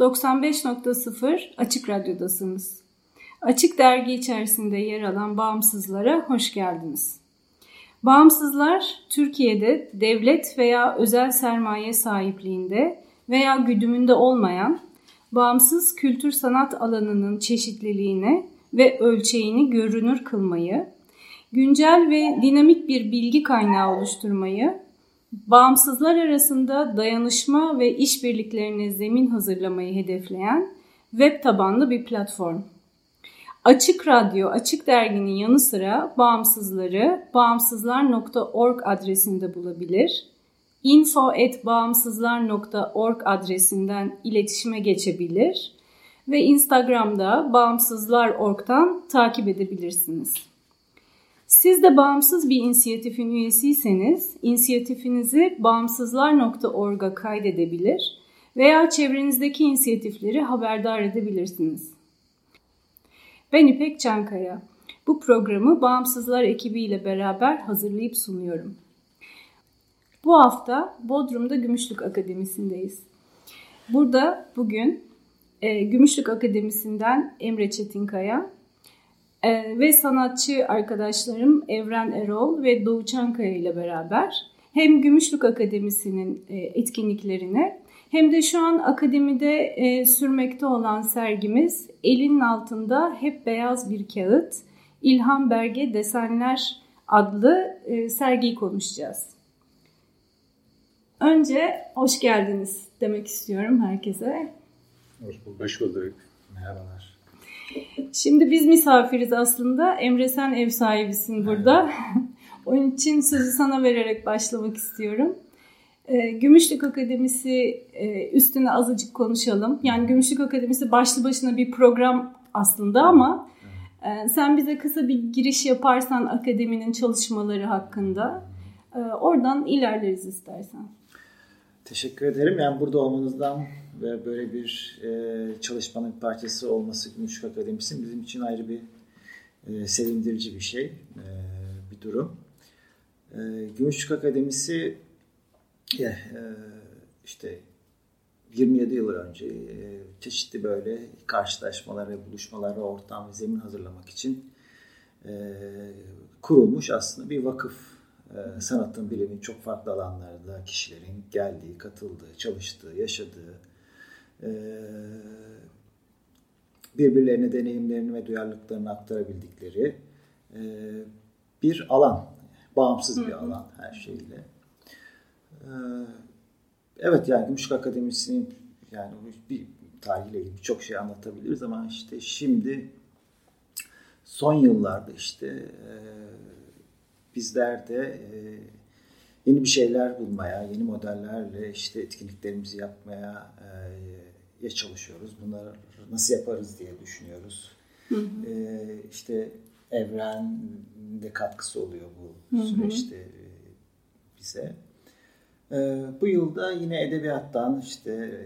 95.0 Açık Radyo'dasınız. Açık Dergi içerisinde yer alan Bağımsızlara hoş geldiniz. Bağımsızlar, Türkiye'de devlet veya özel sermaye sahipliğinde veya güdümünde olmayan, bağımsız kültür sanat alanının çeşitliliğini ve ölçeğini görünür kılmayı, güncel ve dinamik bir bilgi kaynağı oluşturmayı bağımsızlar arasında dayanışma ve işbirliklerine zemin hazırlamayı hedefleyen web tabanlı bir platform. Açık Radyo, Açık Dergi'nin yanı sıra bağımsızları bağımsızlar.org adresinde bulabilir. info.bağımsızlar.org adresinden iletişime geçebilir ve Instagram'da bağımsızlar.org'dan takip edebilirsiniz. Siz de bağımsız bir inisiyatifin üyesiyseniz inisiyatifinizi bağımsızlar.org'a kaydedebilir veya çevrenizdeki inisiyatifleri haberdar edebilirsiniz. Ben İpek Çankaya. Bu programı Bağımsızlar ekibiyle beraber hazırlayıp sunuyorum. Bu hafta Bodrum'da Gümüşlük Akademisi'ndeyiz. Burada bugün e, Gümüşlük Akademisi'nden Emre Çetinkaya, ee, ve sanatçı arkadaşlarım Evren Erol ve Doğu Çankaya ile beraber hem Gümüşlük Akademisi'nin e, etkinliklerine hem de şu an akademide e, sürmekte olan sergimiz Elinin Altında Hep Beyaz Bir Kağıt İlham Berge Desenler adlı e, sergiyi konuşacağız. Önce hoş geldiniz demek istiyorum herkese. Hoş bulduk. Hoş bulduk. Merhabalar. Şimdi biz misafiriz aslında. Emre sen ev sahibisin burada. Onun için sözü sana vererek başlamak istiyorum. Ee, Gümüşlük Akademisi e, üstüne azıcık konuşalım. Yani Gümüşlük Akademisi başlı başına bir program aslında ama e, sen bize kısa bir giriş yaparsan akademinin çalışmaları hakkında e, oradan ilerleriz istersen. Teşekkür ederim. Yani burada olmanızdan böyle bir e, çalışmanın parçası olması Gümüşlük Akademisi bizim için ayrı bir e, sevindirici bir şey, e, bir durum. Gümüşlük Akademisi işte 27 yıl önce çeşitli böyle karşılaşmalara, buluşmalara ortam ve zemin hazırlamak için kurulmuş aslında bir vakıf sanatın, bilimin çok farklı alanlarda kişilerin geldiği, katıldığı, çalıştığı, yaşadığı, birbirlerine deneyimlerini ve duyarlılıklarını aktarabildikleri e, bir alan. Bağımsız bir alan her şeyle. E, evet yani Gümüşlük Akademisi'nin yani bir tarihiyle ilgili birçok şey anlatabiliriz ama işte şimdi son yıllarda işte e, bizler de e, yeni bir şeyler bulmaya, yeni modellerle işte etkinliklerimizi yapmaya çalışıyoruz. Bunları nasıl yaparız diye düşünüyoruz. Hı hı. E, işte evren de katkısı oluyor bu hı hı. süreçte e, bize. E, bu yılda yine edebiyattan işte e,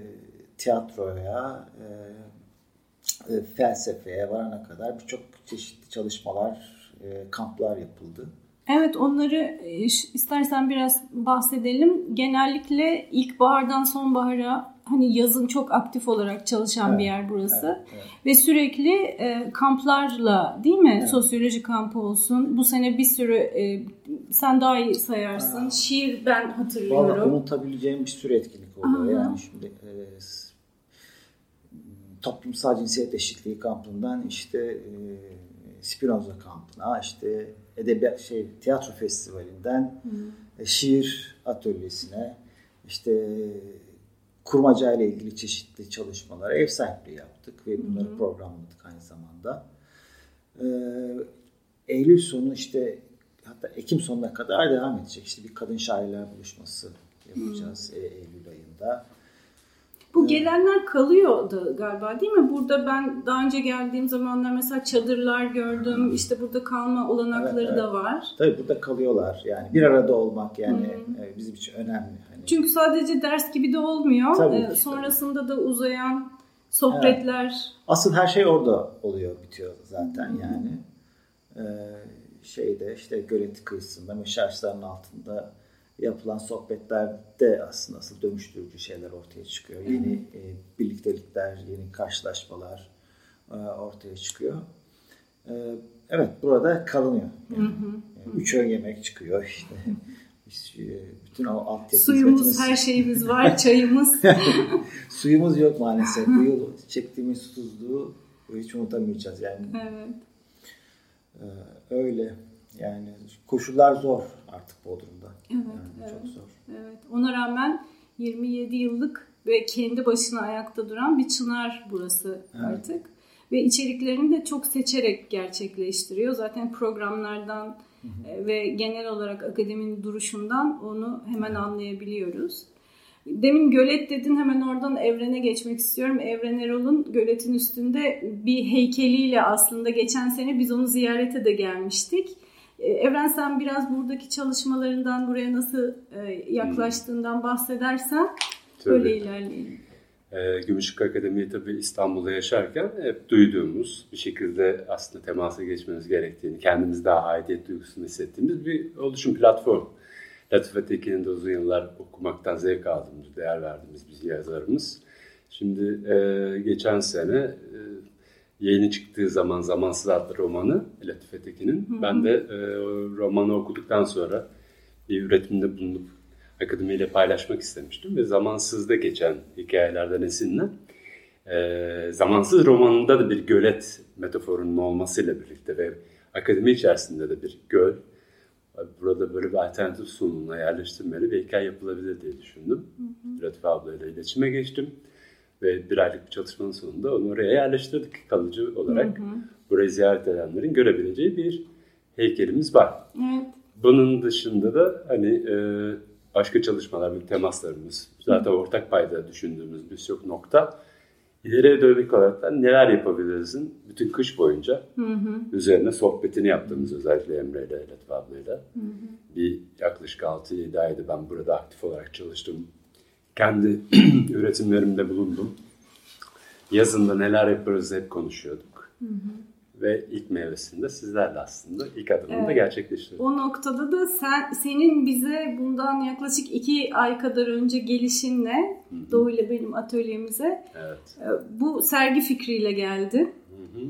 tiyatroya, e, e, felsefeye varana kadar birçok çeşitli çalışmalar, e, kamplar yapıldı. Evet onları e, istersen biraz bahsedelim. Genellikle ilkbahardan sonbahara hani yazın çok aktif olarak çalışan evet, bir yer burası. Evet, evet. Ve sürekli e, kamplarla değil mi? Evet. Sosyoloji kampı olsun. Bu sene bir sürü e, sen daha iyi sayarsın. Aa. Şiir ben hatırlıyorum. Valla unutabileceğim bir sürü etkinlik oluyor. Aha. Yani şimdi e, toplumsal cinsiyet eşitliği kampından işte e, Spinoza kampına işte edebiyat şey tiyatro festivalinden. E, şiir atölyesine işte kurmaca ile ilgili çeşitli çalışmalara ev sahipliği yaptık ve bunları Hı-hı. programladık aynı zamanda. E, Eylül sonu işte hatta Ekim sonuna kadar devam edecek. İşte bir kadın şairler buluşması yapacağız Hı-hı. Eylül ayında. Bu gelenler kalıyordu galiba değil mi? Burada ben daha önce geldiğim zamanlar mesela çadırlar gördüm. İşte burada kalma olanakları evet, evet. da var. Tabii burada kalıyorlar. Yani bir arada olmak yani hmm. bizim için önemli. Hani... Çünkü sadece ders gibi de olmuyor. Tabii ee, sonrasında tabii. da uzayan sohbetler. Evet. Asıl her şey orada oluyor, bitiyor zaten hmm. yani. Ee, şeyde işte gölet kıyısında, meşaşların altında yapılan sohbetlerde aslında asıl dönüştürücü şeyler ortaya çıkıyor. Yeni e, birliktelikler, yeni karşılaşmalar e, ortaya çıkıyor. E, evet burada kalınıyor. Yani, Yani üç öğün yemek çıkıyor işte. E, bütün o altyapı Suyumuz, hizmetimiz... her şeyimiz var, çayımız. Suyumuz yok maalesef. Bu yıl çektiğimiz susuzluğu hiç unutamayacağız yani. Evet. Ee, öyle. Yani koşullar zor artık Bodrum'da. Evet, yani evet. Çok zor. Evet. Ona rağmen 27 yıllık ve kendi başına ayakta duran bir çınar burası evet. artık. Ve içeriklerini de çok seçerek gerçekleştiriyor. Zaten programlardan hı hı. E, ve genel olarak akademinin duruşundan onu hemen anlayabiliyoruz. Demin gölet dedin hemen oradan evrene geçmek istiyorum. Evren Erol'un göletin üstünde bir heykeliyle aslında geçen sene biz onu ziyarete de gelmiştik. E, Evren sen biraz buradaki çalışmalarından buraya nasıl e, yaklaştığından bahsedersen tabii. öyle ilerleyelim. E, Gümüşlük Akademi'yi tabii İstanbul'da yaşarken hep duyduğumuz bir şekilde aslında temasa geçmemiz gerektiğini, kendimiz daha aidiyet duygusunu hissettiğimiz bir oluşum platform. Latife Tekin'in de uzun yıllar okumaktan zevk aldığımız, değer verdiğimiz bir yazarımız. Şimdi e, geçen sene e, yayını çıktığı zaman Zamansız adlı romanı Latife Tekin'in. Ben de e, romanı okuduktan sonra bir üretimde bulunup akademiyle paylaşmak istemiştim. Ve Zamansız'da geçen hikayelerden esinlen e, Zamansız romanında da bir gölet metaforunun olmasıyla birlikte ve akademi içerisinde de bir göl burada böyle bir alternatif sunumuna yerleştirmeli bir hikaye yapılabilir diye düşündüm. Latife ablayla iletişime geçtim ve bir aylık bir çalışmanın sonunda onu oraya yerleştirdik kalıcı olarak. Hı hı. Burayı ziyaret edenlerin görebileceği bir heykelimiz var. Evet. Bunun dışında da hani e, başka çalışmalar, bir temaslarımız, zaten hı. ortak payda düşündüğümüz birçok nokta. İleriye dönük olarak da neler yapabilirizin bütün kış boyunca hı hı. üzerine sohbetini yaptığımız özellikle Emre ile Latif ablayla. Hı hı. Bir yaklaşık 6-7 ayda ben burada aktif olarak çalıştım kendi üretimlerimde bulundum. Yazında neler yapıyoruz hep konuşuyorduk. Hı hı. Ve ilk meyvesinde sizlerle aslında ilk adımını evet. da gerçekleştirdik. O noktada da sen senin bize bundan yaklaşık iki ay kadar önce gelişinle hı Doğu ile benim atölyemize evet. E, bu sergi fikriyle geldi. Hı hı.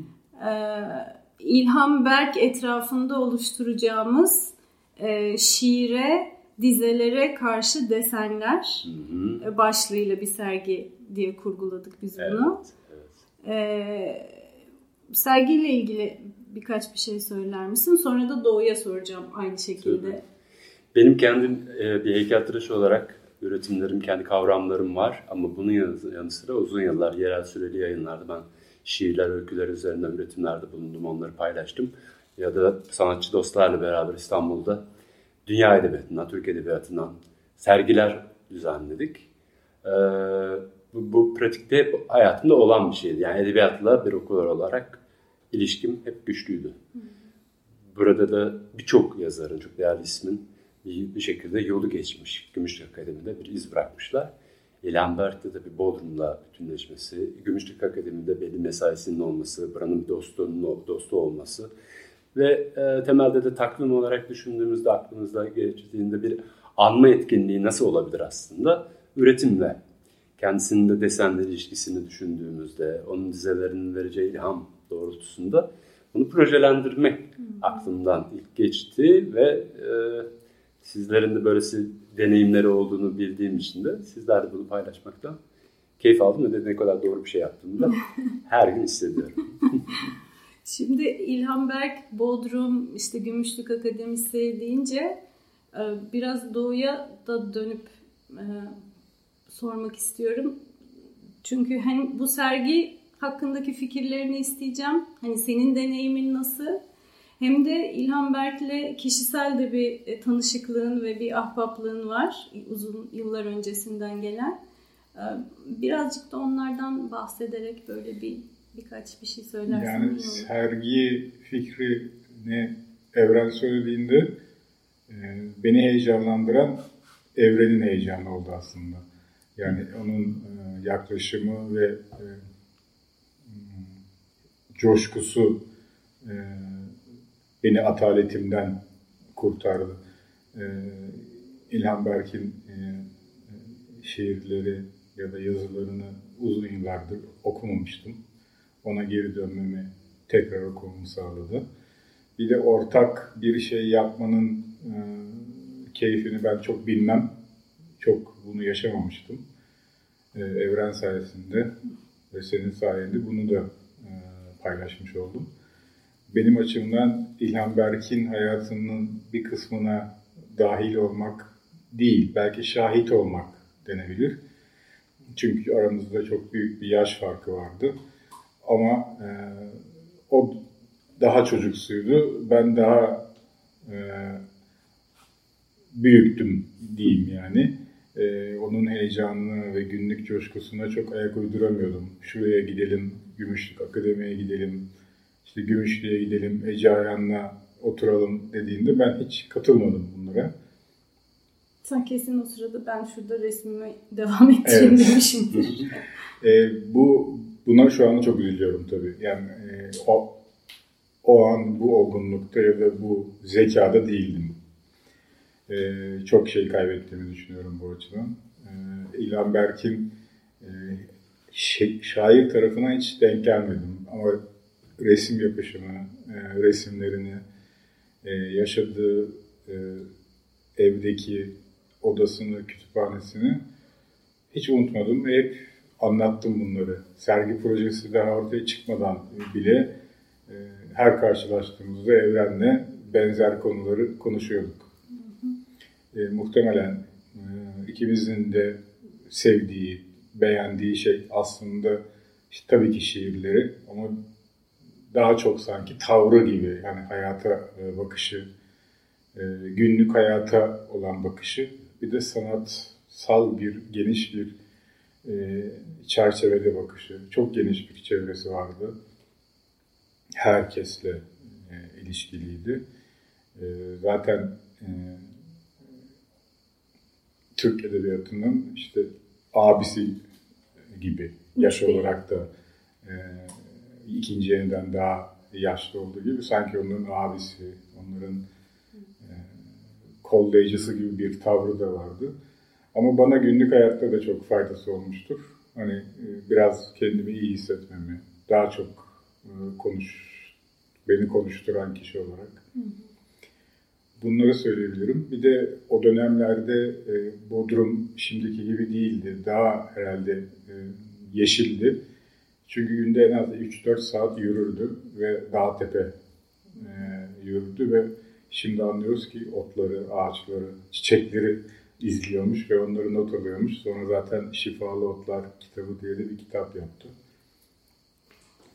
Ee, İlham Berk etrafında oluşturacağımız e, şiire dizelere karşı desenler hı hı. E, başlığıyla bir sergi diye kurguladık biz bunu. Evet, evet. Ee, sergiyle ilgili birkaç bir şey söyler misin? Sonra da Doğu'ya soracağım aynı şekilde. Tabii. Benim kendim e, bir heykeltıraş olarak üretimlerim, kendi kavramlarım var. Ama bunun yanı sıra uzun yıllar yerel süreli yayınlarda ben şiirler, öyküler üzerinden üretimlerde bulundum. Onları paylaştım. Ya da sanatçı dostlarla beraber İstanbul'da dünya edebiyatından, Türk edebiyatından sergiler düzenledik. Ee, bu, bu pratikte hayatımda olan bir şeydi. Yani edebiyatla bir okur olarak ilişkim hep güçlüydü. Burada da birçok yazarın, çok değerli ismin bir, bir şekilde yolu geçmiş. Gümüşlük Akademi'de bir iz bırakmışlar. İlhan Berk'te de bir Bodrum'la bütünleşmesi, Gümüşlük Akademi'de belli mesaisinin olması, buranın bir dostunun, dostu olması, ve e, temelde de takvim olarak düşündüğümüzde aklımızda geçtiğinde bir anma etkinliği nasıl olabilir aslında? Üretimle. Kendisinin de desenle ilişkisini düşündüğümüzde, onun dizelerinin vereceği ilham doğrultusunda bunu projelendirmek aklımdan ilk geçti ve e, sizlerin de böylesi deneyimleri olduğunu bildiğim için de sizlerle bunu paylaşmaktan keyif aldım ve de ne kadar doğru bir şey yaptığımı da her gün hissediyorum. Şimdi İlhan Berk, Bodrum, işte Gümüşlük Akademisi deyince e, biraz doğuya da dönüp e, sormak istiyorum. Çünkü hani bu sergi hakkındaki fikirlerini isteyeceğim. Hani senin deneyimin nasıl? Hem de İlhan Berk'le kişisel de bir e, tanışıklığın ve bir ahbaplığın var. Uzun yıllar öncesinden gelen. Birazcık da onlardan bahsederek böyle bir birkaç bir şey söylersen Yani sergi fikrini Evren söylediğinde e, beni heyecanlandıran evrenin heyecanı oldu aslında. Yani onun e, yaklaşımı ve e, coşkusu beni ataletimden kurtardı. İlhan Berk'in şiirleri ya da yazılarını uzun yıllardır okumamıştım. Ona geri dönmemi tekrar okumamı sağladı. Bir de ortak bir şey yapmanın e, keyfini ben çok bilmem. Çok bunu yaşamamıştım. E, evren sayesinde ve senin sayende bunu da e, paylaşmış oldum. Benim açımdan İlhan Berk'in hayatının bir kısmına dahil olmak değil, belki şahit olmak denebilir. Çünkü aramızda çok büyük bir yaş farkı vardı. Ama e, o daha çocuksuydu. Ben daha e, büyüktüm diyeyim yani. E, onun heyecanını ve günlük coşkusuna çok ayak uyduramıyordum. Şuraya gidelim, Gümüşlük Akademi'ye gidelim, işte Gümüşlü'ye gidelim, Ece Ayan'la oturalım dediğinde ben hiç katılmadım bunlara. Sen kesin o sırada ben şurada resmime devam edeceğim evet. demişimdir. e, bu buna şu an çok üzülüyorum tabii. Yani e, o o an bu olgunlukta ya da bu zekada değildim. E, çok şey kaybettiğimi düşünüyorum bu açıdan. E, İlhan Berk'in e, şey, şair tarafına hiç denk gelmedim. Ama resim yapışını, e, resimlerini, e, yaşadığı e, evdeki odasını, kütüphanesini hiç unutmadım hep anlattım bunları. Sergi projesi daha ortaya çıkmadan bile e, her karşılaştığımızda evrenle benzer konuları konuşuyorduk. E, muhtemelen e, ikimizin de sevdiği, beğendiği şey aslında işte tabii ki şiirleri ama daha çok sanki tavrı gibi yani hayata e, bakışı, e, günlük hayata olan bakışı bir de sanatsal bir geniş bir e, çerçevede bakışı. Çok geniş bir çevresi vardı. Herkesle e, ilişkiliydi. E, zaten e, Türk Edebiyatı'nın işte abisi gibi yaş olarak da e, ikinci yeniden daha yaşlı olduğu gibi sanki onların abisi, onların e, kollayıcısı gibi bir tavrı da vardı. Ama bana günlük hayatta da çok faydası olmuştur. Hani e, biraz kendimi iyi hissetmemi, daha çok e, konuş, beni konuşturan kişi olarak. Bunları söyleyebilirim. Bir de o dönemlerde e, Bodrum şimdiki gibi değildi. Daha herhalde yeşildi. Çünkü günde en az 3-4 saat yürürdü ve dağ tepe yürüdü ve şimdi anlıyoruz ki otları, ağaçları, çiçekleri izliyormuş ve onları not alıyormuş. Sonra zaten Şifalı Otlar kitabı diye de bir kitap yaptı.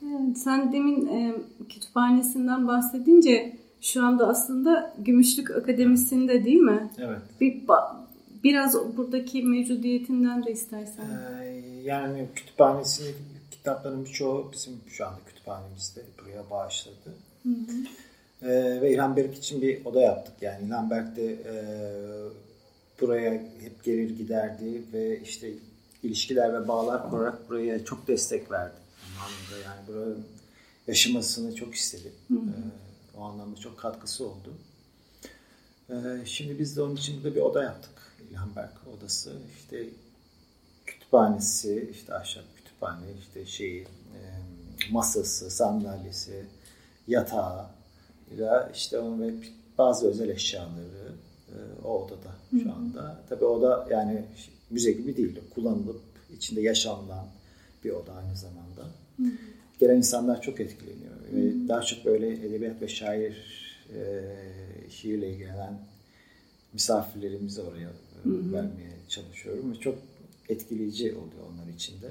Evet, sen demin e, kütüphanesinden bahsedince şu anda aslında Gümüşlük Akademisi'nde değil mi? Evet. Bir, biraz buradaki mevcudiyetinden de istersen. Ee, yani kütüphanesinin kitapların birçoğu bizim şu anda kütüphanemizde buraya bağışladı. Hı hı. Ee, ve İlhan Berk için bir oda yaptık. Yani İlhan Berk de e, buraya hep gelir giderdi ve işte ilişkiler ve bağlar kurarak buraya çok destek verdi. Anlamda yani buranın yaşamasını çok istedi. Hı hı. Ee, o anlamda çok katkısı oldu. Ee, şimdi biz de onun için burada bir oda yaptık. İlhan Berk odası. İşte kütüphanesi, işte ahşap kütüphane, işte şeyi, e, masası, sandalyesi, yatağı, ya işte onun ve bazı özel eşyaları, o odada şu anda. Tabii oda yani müze gibi değil. Kullanılıp içinde yaşanılan bir oda aynı zamanda. Hı. Gelen insanlar çok etkileniyor. Hı. Ve daha çok böyle edebiyat ve şair e, şiirle ilgilenen misafirlerimizi oraya e, Hı. vermeye çalışıyorum. Ve çok etkileyici oluyor onlar için de.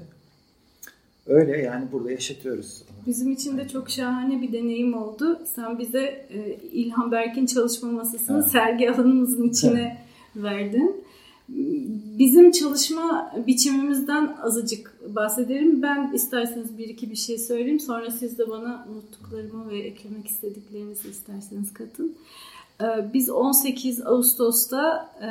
Öyle yani burada yaşatıyoruz. Bizim için de çok şahane bir deneyim oldu. Sen bize e, İlhan Berk'in çalışma masasını evet. sergi alanımızın içine evet. verdin. Bizim çalışma biçimimizden azıcık bahsederim. Ben isterseniz bir iki bir şey söyleyeyim. Sonra siz de bana unuttuklarımı ve eklemek istediklerinizi isterseniz katın. Ee, biz 18 Ağustos'ta e,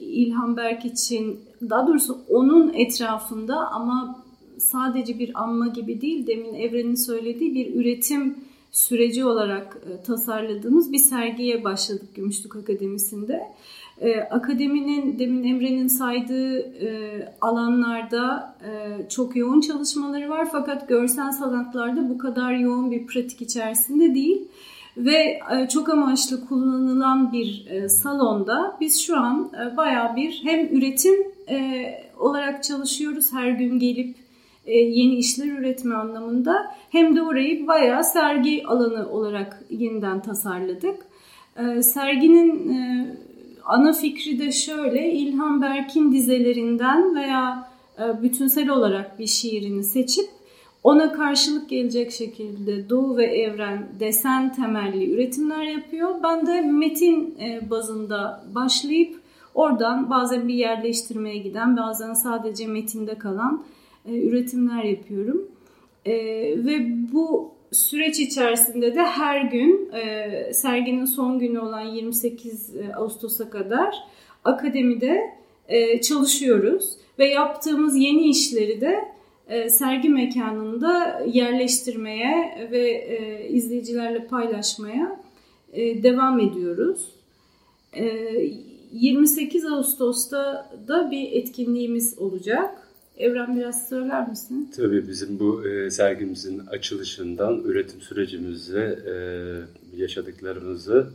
İlhan Berk için, daha doğrusu onun etrafında ama sadece bir anma gibi değil, demin Evren'in söylediği bir üretim süreci olarak e, tasarladığımız bir sergiye başladık Gümüşlük Akademisi'nde. E, akademinin demin Emre'nin saydığı e, alanlarda çok yoğun çalışmaları var fakat görsel sanatlarda bu kadar yoğun bir pratik içerisinde değil ve çok amaçlı kullanılan bir salonda biz şu an baya bir hem üretim olarak çalışıyoruz her gün gelip yeni işler üretme anlamında hem de orayı bayağı sergi alanı olarak yeniden tasarladık. E, serginin e, ana fikri de şöyle İlhan Berk'in dizelerinden veya bütünsel olarak bir şiirini seçip ona karşılık gelecek şekilde Doğu ve Evren desen temelli üretimler yapıyor. Ben de metin bazında başlayıp oradan bazen bir yerleştirmeye giden bazen sadece metinde kalan e, üretimler yapıyorum. E, ve bu süreç içerisinde de her gün e, serginin son günü olan 28 Ağustos'a kadar akademide çalışıyoruz ve yaptığımız yeni işleri de sergi mekanında yerleştirmeye ve izleyicilerle paylaşmaya devam ediyoruz. 28 Ağustos'ta da bir etkinliğimiz olacak. Evren biraz söyler misin? Tabii bizim bu e, sergimizin açılışından üretim sürecimizi, e, yaşadıklarımızı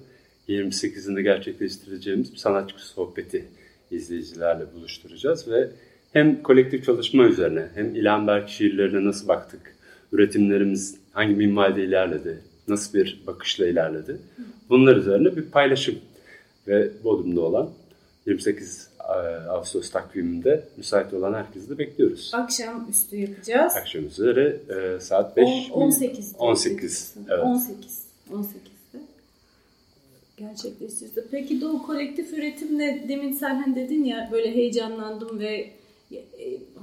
28'inde gerçekleştireceğimiz bir sanatçı sohbeti izleyicilerle buluşturacağız ve hem kolektif çalışma üzerine hem İlhan Berk şiirlerine nasıl baktık, üretimlerimiz hangi minvalde ilerledi, nasıl bir bakışla ilerledi bunlar üzerine bir paylaşım ve Bodrum'da olan 28 e, Ağustos takviminde müsait olan herkesi de bekliyoruz. Akşam üstü yapacağız. Akşam üzere e, saat 5 18. 18. Evet. 18. 18'de gerçekleştirdi. Peki Doğu kolektif üretimle demin sen hani dedin ya böyle heyecanlandım ve e,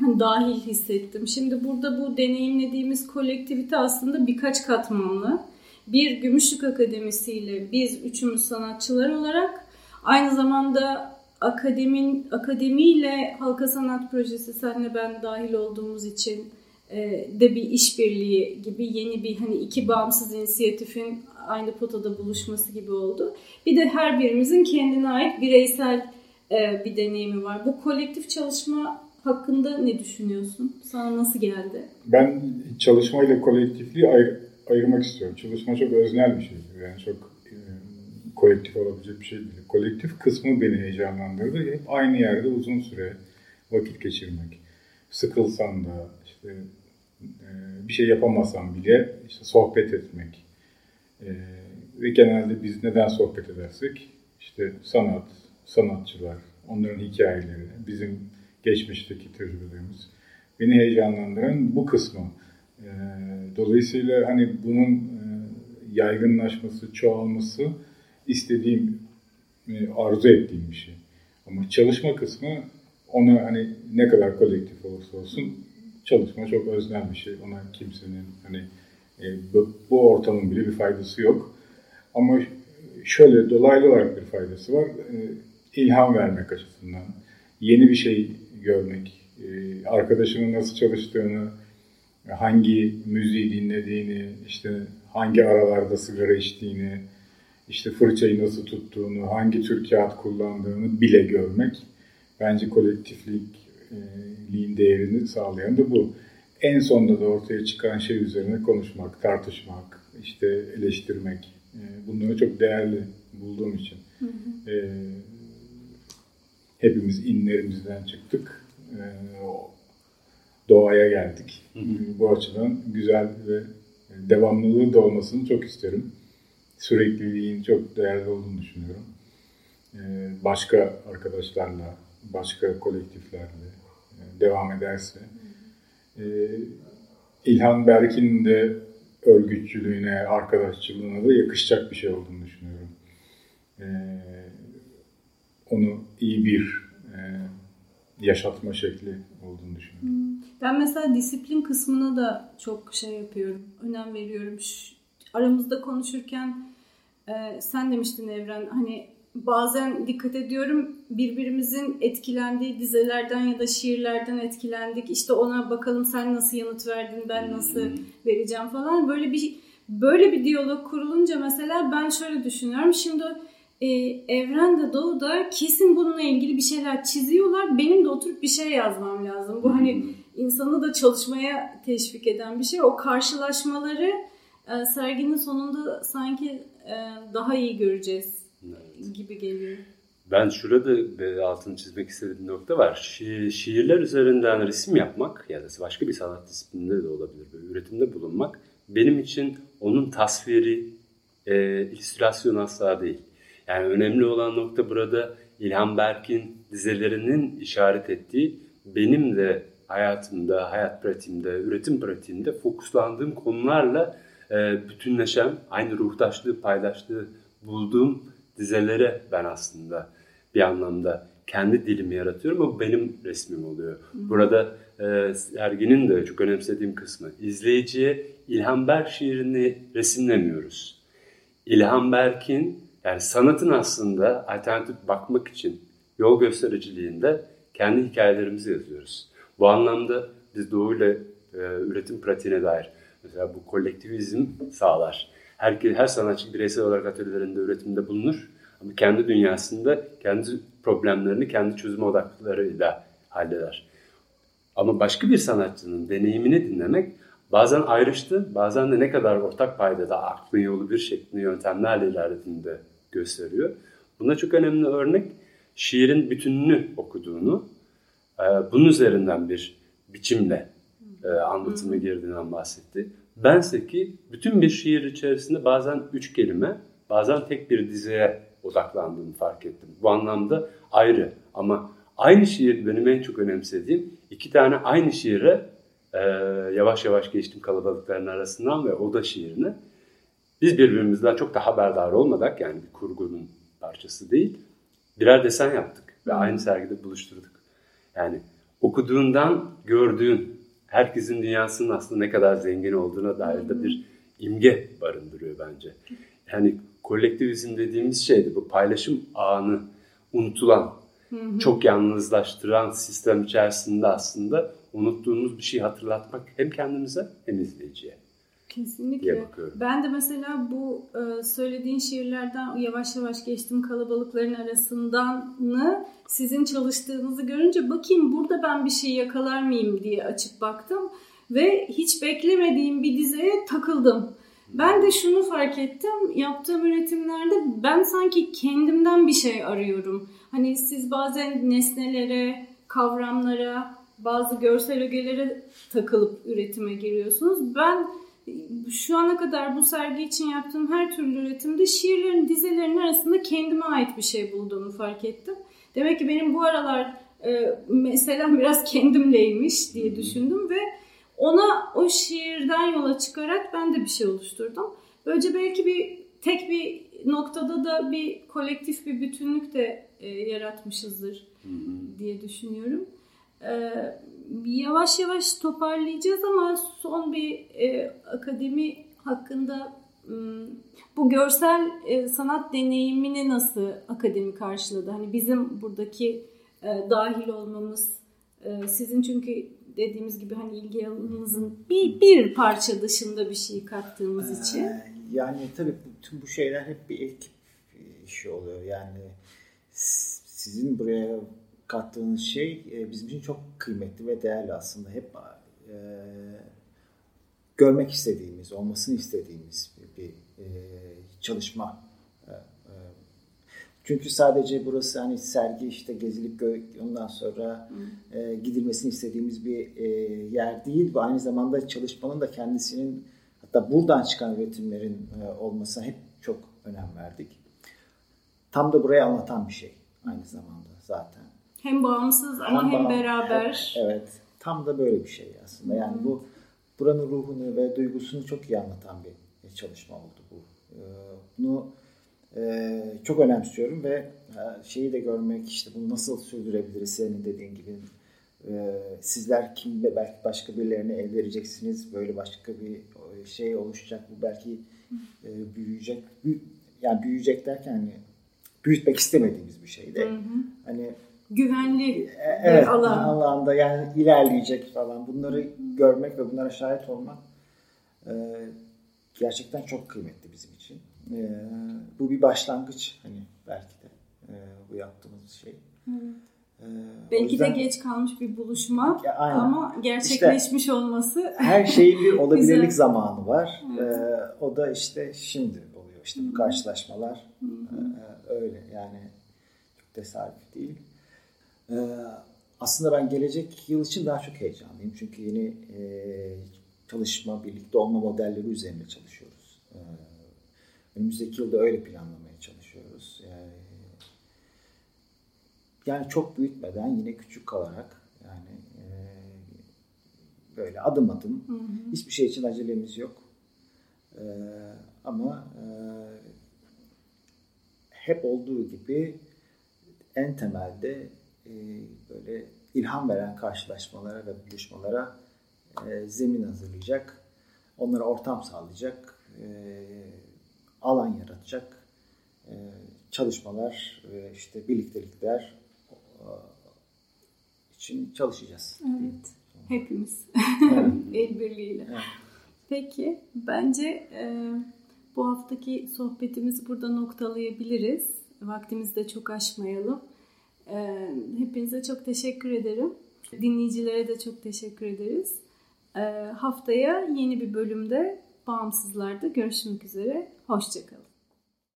hani dahil hissettim. Şimdi burada bu deneyimlediğimiz kolektivite aslında birkaç katmanlı. Bir Gümüşlük Akademisi ile biz üçümüz sanatçılar olarak aynı zamanda akademin akademiyle halka sanat projesi senle ben dahil olduğumuz için e, de bir işbirliği gibi yeni bir hani iki bağımsız inisiyatifin aynı potada buluşması gibi oldu. Bir de her birimizin kendine ait bireysel e, bir deneyimi var. Bu kolektif çalışma hakkında ne düşünüyorsun? Sana nasıl geldi? Ben çalışmayla kolektifliği ayır, ayırmak istiyorum. Çalışma çok öznel bir şey. Yani çok kolektif olabilecek bir şey değil. Kolektif kısmı beni heyecanlandırdı. Hep aynı yerde uzun süre vakit geçirmek. Sıkılsan da işte e, bir şey yapamasan bile işte sohbet etmek. E, ve genelde biz neden sohbet edersek işte sanat, sanatçılar, onların hikayeleri, bizim geçmişteki tecrübelerimiz beni heyecanlandıran bu kısmı. E, dolayısıyla hani bunun yaygınlaşması, çoğalması istediğim, e, arzu ettiğim bir şey. Ama çalışma kısmı ona hani ne kadar kolektif olursa olsun çalışma çok öznel bir şey. Ona kimsenin hani e, bu, ortamın bile bir faydası yok. Ama şöyle dolaylı olarak bir faydası var. E, ilham vermek açısından. Yeni bir şey görmek, arkadaşının nasıl çalıştığını, hangi müziği dinlediğini, işte hangi aralarda sigara içtiğini, işte fırçayı nasıl tuttuğunu, hangi tür kağıt kullandığını bile görmek bence kolektifliğin değerini sağlayan da bu. En sonunda da ortaya çıkan şey üzerine konuşmak, tartışmak, işte eleştirmek e, bunları çok değerli bulduğum için. Hı hı. E, hepimiz inlerimizden çıktık. E, doğaya geldik. Hı hı. Bu açıdan güzel ve devamlılığı da olmasını çok isterim sürekliliğin çok değerli olduğunu düşünüyorum. Ee, başka arkadaşlarla, başka kolektiflerle, e, devam ederse. E, İlhan Berk'in de örgütçülüğüne, arkadaşçılığına da yakışacak bir şey olduğunu düşünüyorum. E, onu iyi bir e, yaşatma şekli olduğunu düşünüyorum. Ben mesela disiplin kısmına da çok şey yapıyorum, önem veriyorum. Aramızda konuşurken e, sen demiştin Evren, hani bazen dikkat ediyorum birbirimizin etkilendiği dizelerden ya da şiirlerden etkilendik. İşte ona bakalım sen nasıl yanıt verdin, ben nasıl vereceğim falan. Böyle bir böyle bir diyalog kurulunca mesela ben şöyle düşünüyorum. Şimdi e, Evren de Doğu da kesin bununla ilgili bir şeyler çiziyorlar. Benim de oturup bir şey yazmam lazım. Bu hani insanı da çalışmaya teşvik eden bir şey. O karşılaşmaları e, serginin sonunda sanki e, daha iyi göreceğiz evet. gibi geliyor. Ben şurada bir altını çizmek istediğim nokta var. Şi- şiirler üzerinden resim yapmak ya da başka bir sanat disiplininde de olabilir. Böyle üretimde bulunmak benim için onun tasviri, e, illüstrasyon asla değil. Yani önemli olan nokta burada İlhan Berk'in dizelerinin işaret ettiği benim de hayatımda, hayat pratiğimde, üretim pratiğimde fokuslandığım konularla e, bütünleşen, aynı ruhtaşlığı, paydaşlığı bulduğum dizelere ben aslında bir anlamda kendi dilimi yaratıyorum ama benim resmim oluyor. Burada e, serginin de çok önemsediğim kısmı izleyiciye İlhan Berk şiirini resimlemiyoruz. İlhan Berk'in yani sanatın aslında alternatif bakmak için yol göstericiliğinde kendi hikayelerimizi yazıyoruz. Bu anlamda biz Doğu ile e, üretim pratiğine dair mesela bu kolektivizm sağlar. Herkes, her sanatçı bireysel olarak atölyelerinde üretimde bulunur. Ama kendi dünyasında kendi problemlerini kendi çözüm odaklarıyla halleder. Ama başka bir sanatçının deneyimini dinlemek bazen ayrıştı, bazen de ne kadar ortak paydada aklın yolu bir şeklinde yöntemlerle ilerlediğini de gösteriyor. Buna çok önemli örnek şiirin bütününü okuduğunu, bunun üzerinden bir biçimle e, anlatıma girdiğinden bahsetti. Bense ki bütün bir şiir içerisinde bazen üç kelime, bazen tek bir dizeye odaklandığımı fark ettim. Bu anlamda ayrı ama aynı şiir benim en çok önemsediğim iki tane aynı şiire e, yavaş yavaş geçtim kalabalıkların arasından ve o da şiirine. Biz birbirimizden çok da haberdar olmadak yani bir kurgunun parçası değil birer desen yaptık ve aynı sergide buluşturduk. Yani okuduğundan gördüğün herkesin dünyasının aslında ne kadar zengin olduğuna dair de bir imge barındırıyor bence. Yani kolektivizm dediğimiz şeydi bu paylaşım ağını unutulan, çok yalnızlaştıran sistem içerisinde aslında unuttuğumuz bir şey hatırlatmak hem kendimize hem izleyiciye. Kesinlikle. Ben de mesela bu e, söylediğin şiirlerden yavaş yavaş geçtim kalabalıkların arasından sizin çalıştığınızı görünce bakayım burada ben bir şey yakalar mıyım diye açıp baktım ve hiç beklemediğim bir dizeye takıldım. Ben de şunu fark ettim. Yaptığım üretimlerde ben sanki kendimden bir şey arıyorum. Hani siz bazen nesnelere, kavramlara, bazı görsel ögelere takılıp üretime giriyorsunuz. Ben şu ana kadar bu sergi için yaptığım her türlü üretimde şiirlerin dizelerinin arasında kendime ait bir şey bulduğumu fark ettim. Demek ki benim bu aralar e, mesela biraz kendimleymiş diye düşündüm ve ona o şiirden yola çıkarak ben de bir şey oluşturdum. Böylece belki bir tek bir noktada da bir kolektif bir bütünlük de e, yaratmışızdır diye düşünüyorum. E, yavaş yavaş toparlayacağız ama son bir e, akademi hakkında bu görsel e, sanat deneyimini nasıl akademi karşıladı? Hani bizim buradaki e, dahil olmamız, e, sizin çünkü dediğimiz gibi hani ilgi alanınızın bir, bir parça dışında bir şey kattığımız için. Ee, yani tabii tüm bu şeyler hep bir ekip işi oluyor. Yani sizin buraya kattığınız şey e, bizim için çok kıymetli ve değerli aslında. Hep e, görmek istediğimiz, olmasını istediğimiz bir, bir e, çalışma. E, e, çünkü sadece burası hani sergi işte gezilip ondan sonra e, gidilmesini istediğimiz bir e, yer değil. Bu aynı zamanda çalışmanın da kendisinin hatta buradan çıkan üretimlerin e, olmasına hep çok önem verdik. Tam da burayı anlatan bir şey aynı zamanda zaten. Hem bağımsız ama hem, bağım- beraber. Evet. Tam da böyle bir şey aslında. Yani bu buranın ruhunu ve duygusunu çok iyi anlatan bir çalışma oldu bu. Ee, Bunu e, çok önemsiyorum ve e, şeyi de görmek işte bunu nasıl sürdürebiliriz senin dediğin gibi e, sizler kim ve belki başka birilerine el vereceksiniz böyle başka bir şey oluşacak bu belki büyüyecek Büyü- yani büyüyecek derken hani büyütmek istemediğimiz bir şey de hani Güvenli e, Evet, bir alan. alanda yani ilerleyecek falan. Bunları görmek ve bunlara şahit olmak e, gerçekten çok kıymetli bizim için. E, bu bir başlangıç hani belki de e, bu yaptığımız şey. E, o Belki yüzden de geç kalmış bir buluşma Ya, aynen. ama gerçekleşmiş olması her şeyin bir olabilirlik zamanı var. E, o da işte şimdi oluyor. İşte bu karşılaşmalar e, öyle yani çok tesadüf değil. Ee, aslında ben gelecek yıl için daha çok heyecanlıyım. Çünkü yeni e, çalışma, birlikte olma modelleri üzerinde çalışıyoruz. Ee, önümüzdeki yılda öyle planlamaya çalışıyoruz. Yani, yani çok büyütmeden yine küçük kalarak yani e, böyle adım adım hiçbir şey için acelemiz yok. Ee, ama e, hep olduğu gibi en temelde e, böyle ilham veren karşılaşmalara ve buluşmalara e, zemin hazırlayacak, onlara ortam sağlayacak, e, alan yaratacak e, çalışmalar ve işte birliktelikler e, için çalışacağız. Evet. Hepimiz. Evet. El birliğiyle. Evet. Peki. Bence e, bu haftaki sohbetimizi burada noktalayabiliriz. Vaktimizi de çok aşmayalım. E, hepinize çok teşekkür ederim. Dinleyicilere de çok teşekkür ederiz. E, haftaya yeni bir bölümde Bağımsızlar'da görüşmek üzere. Hoşçakalın.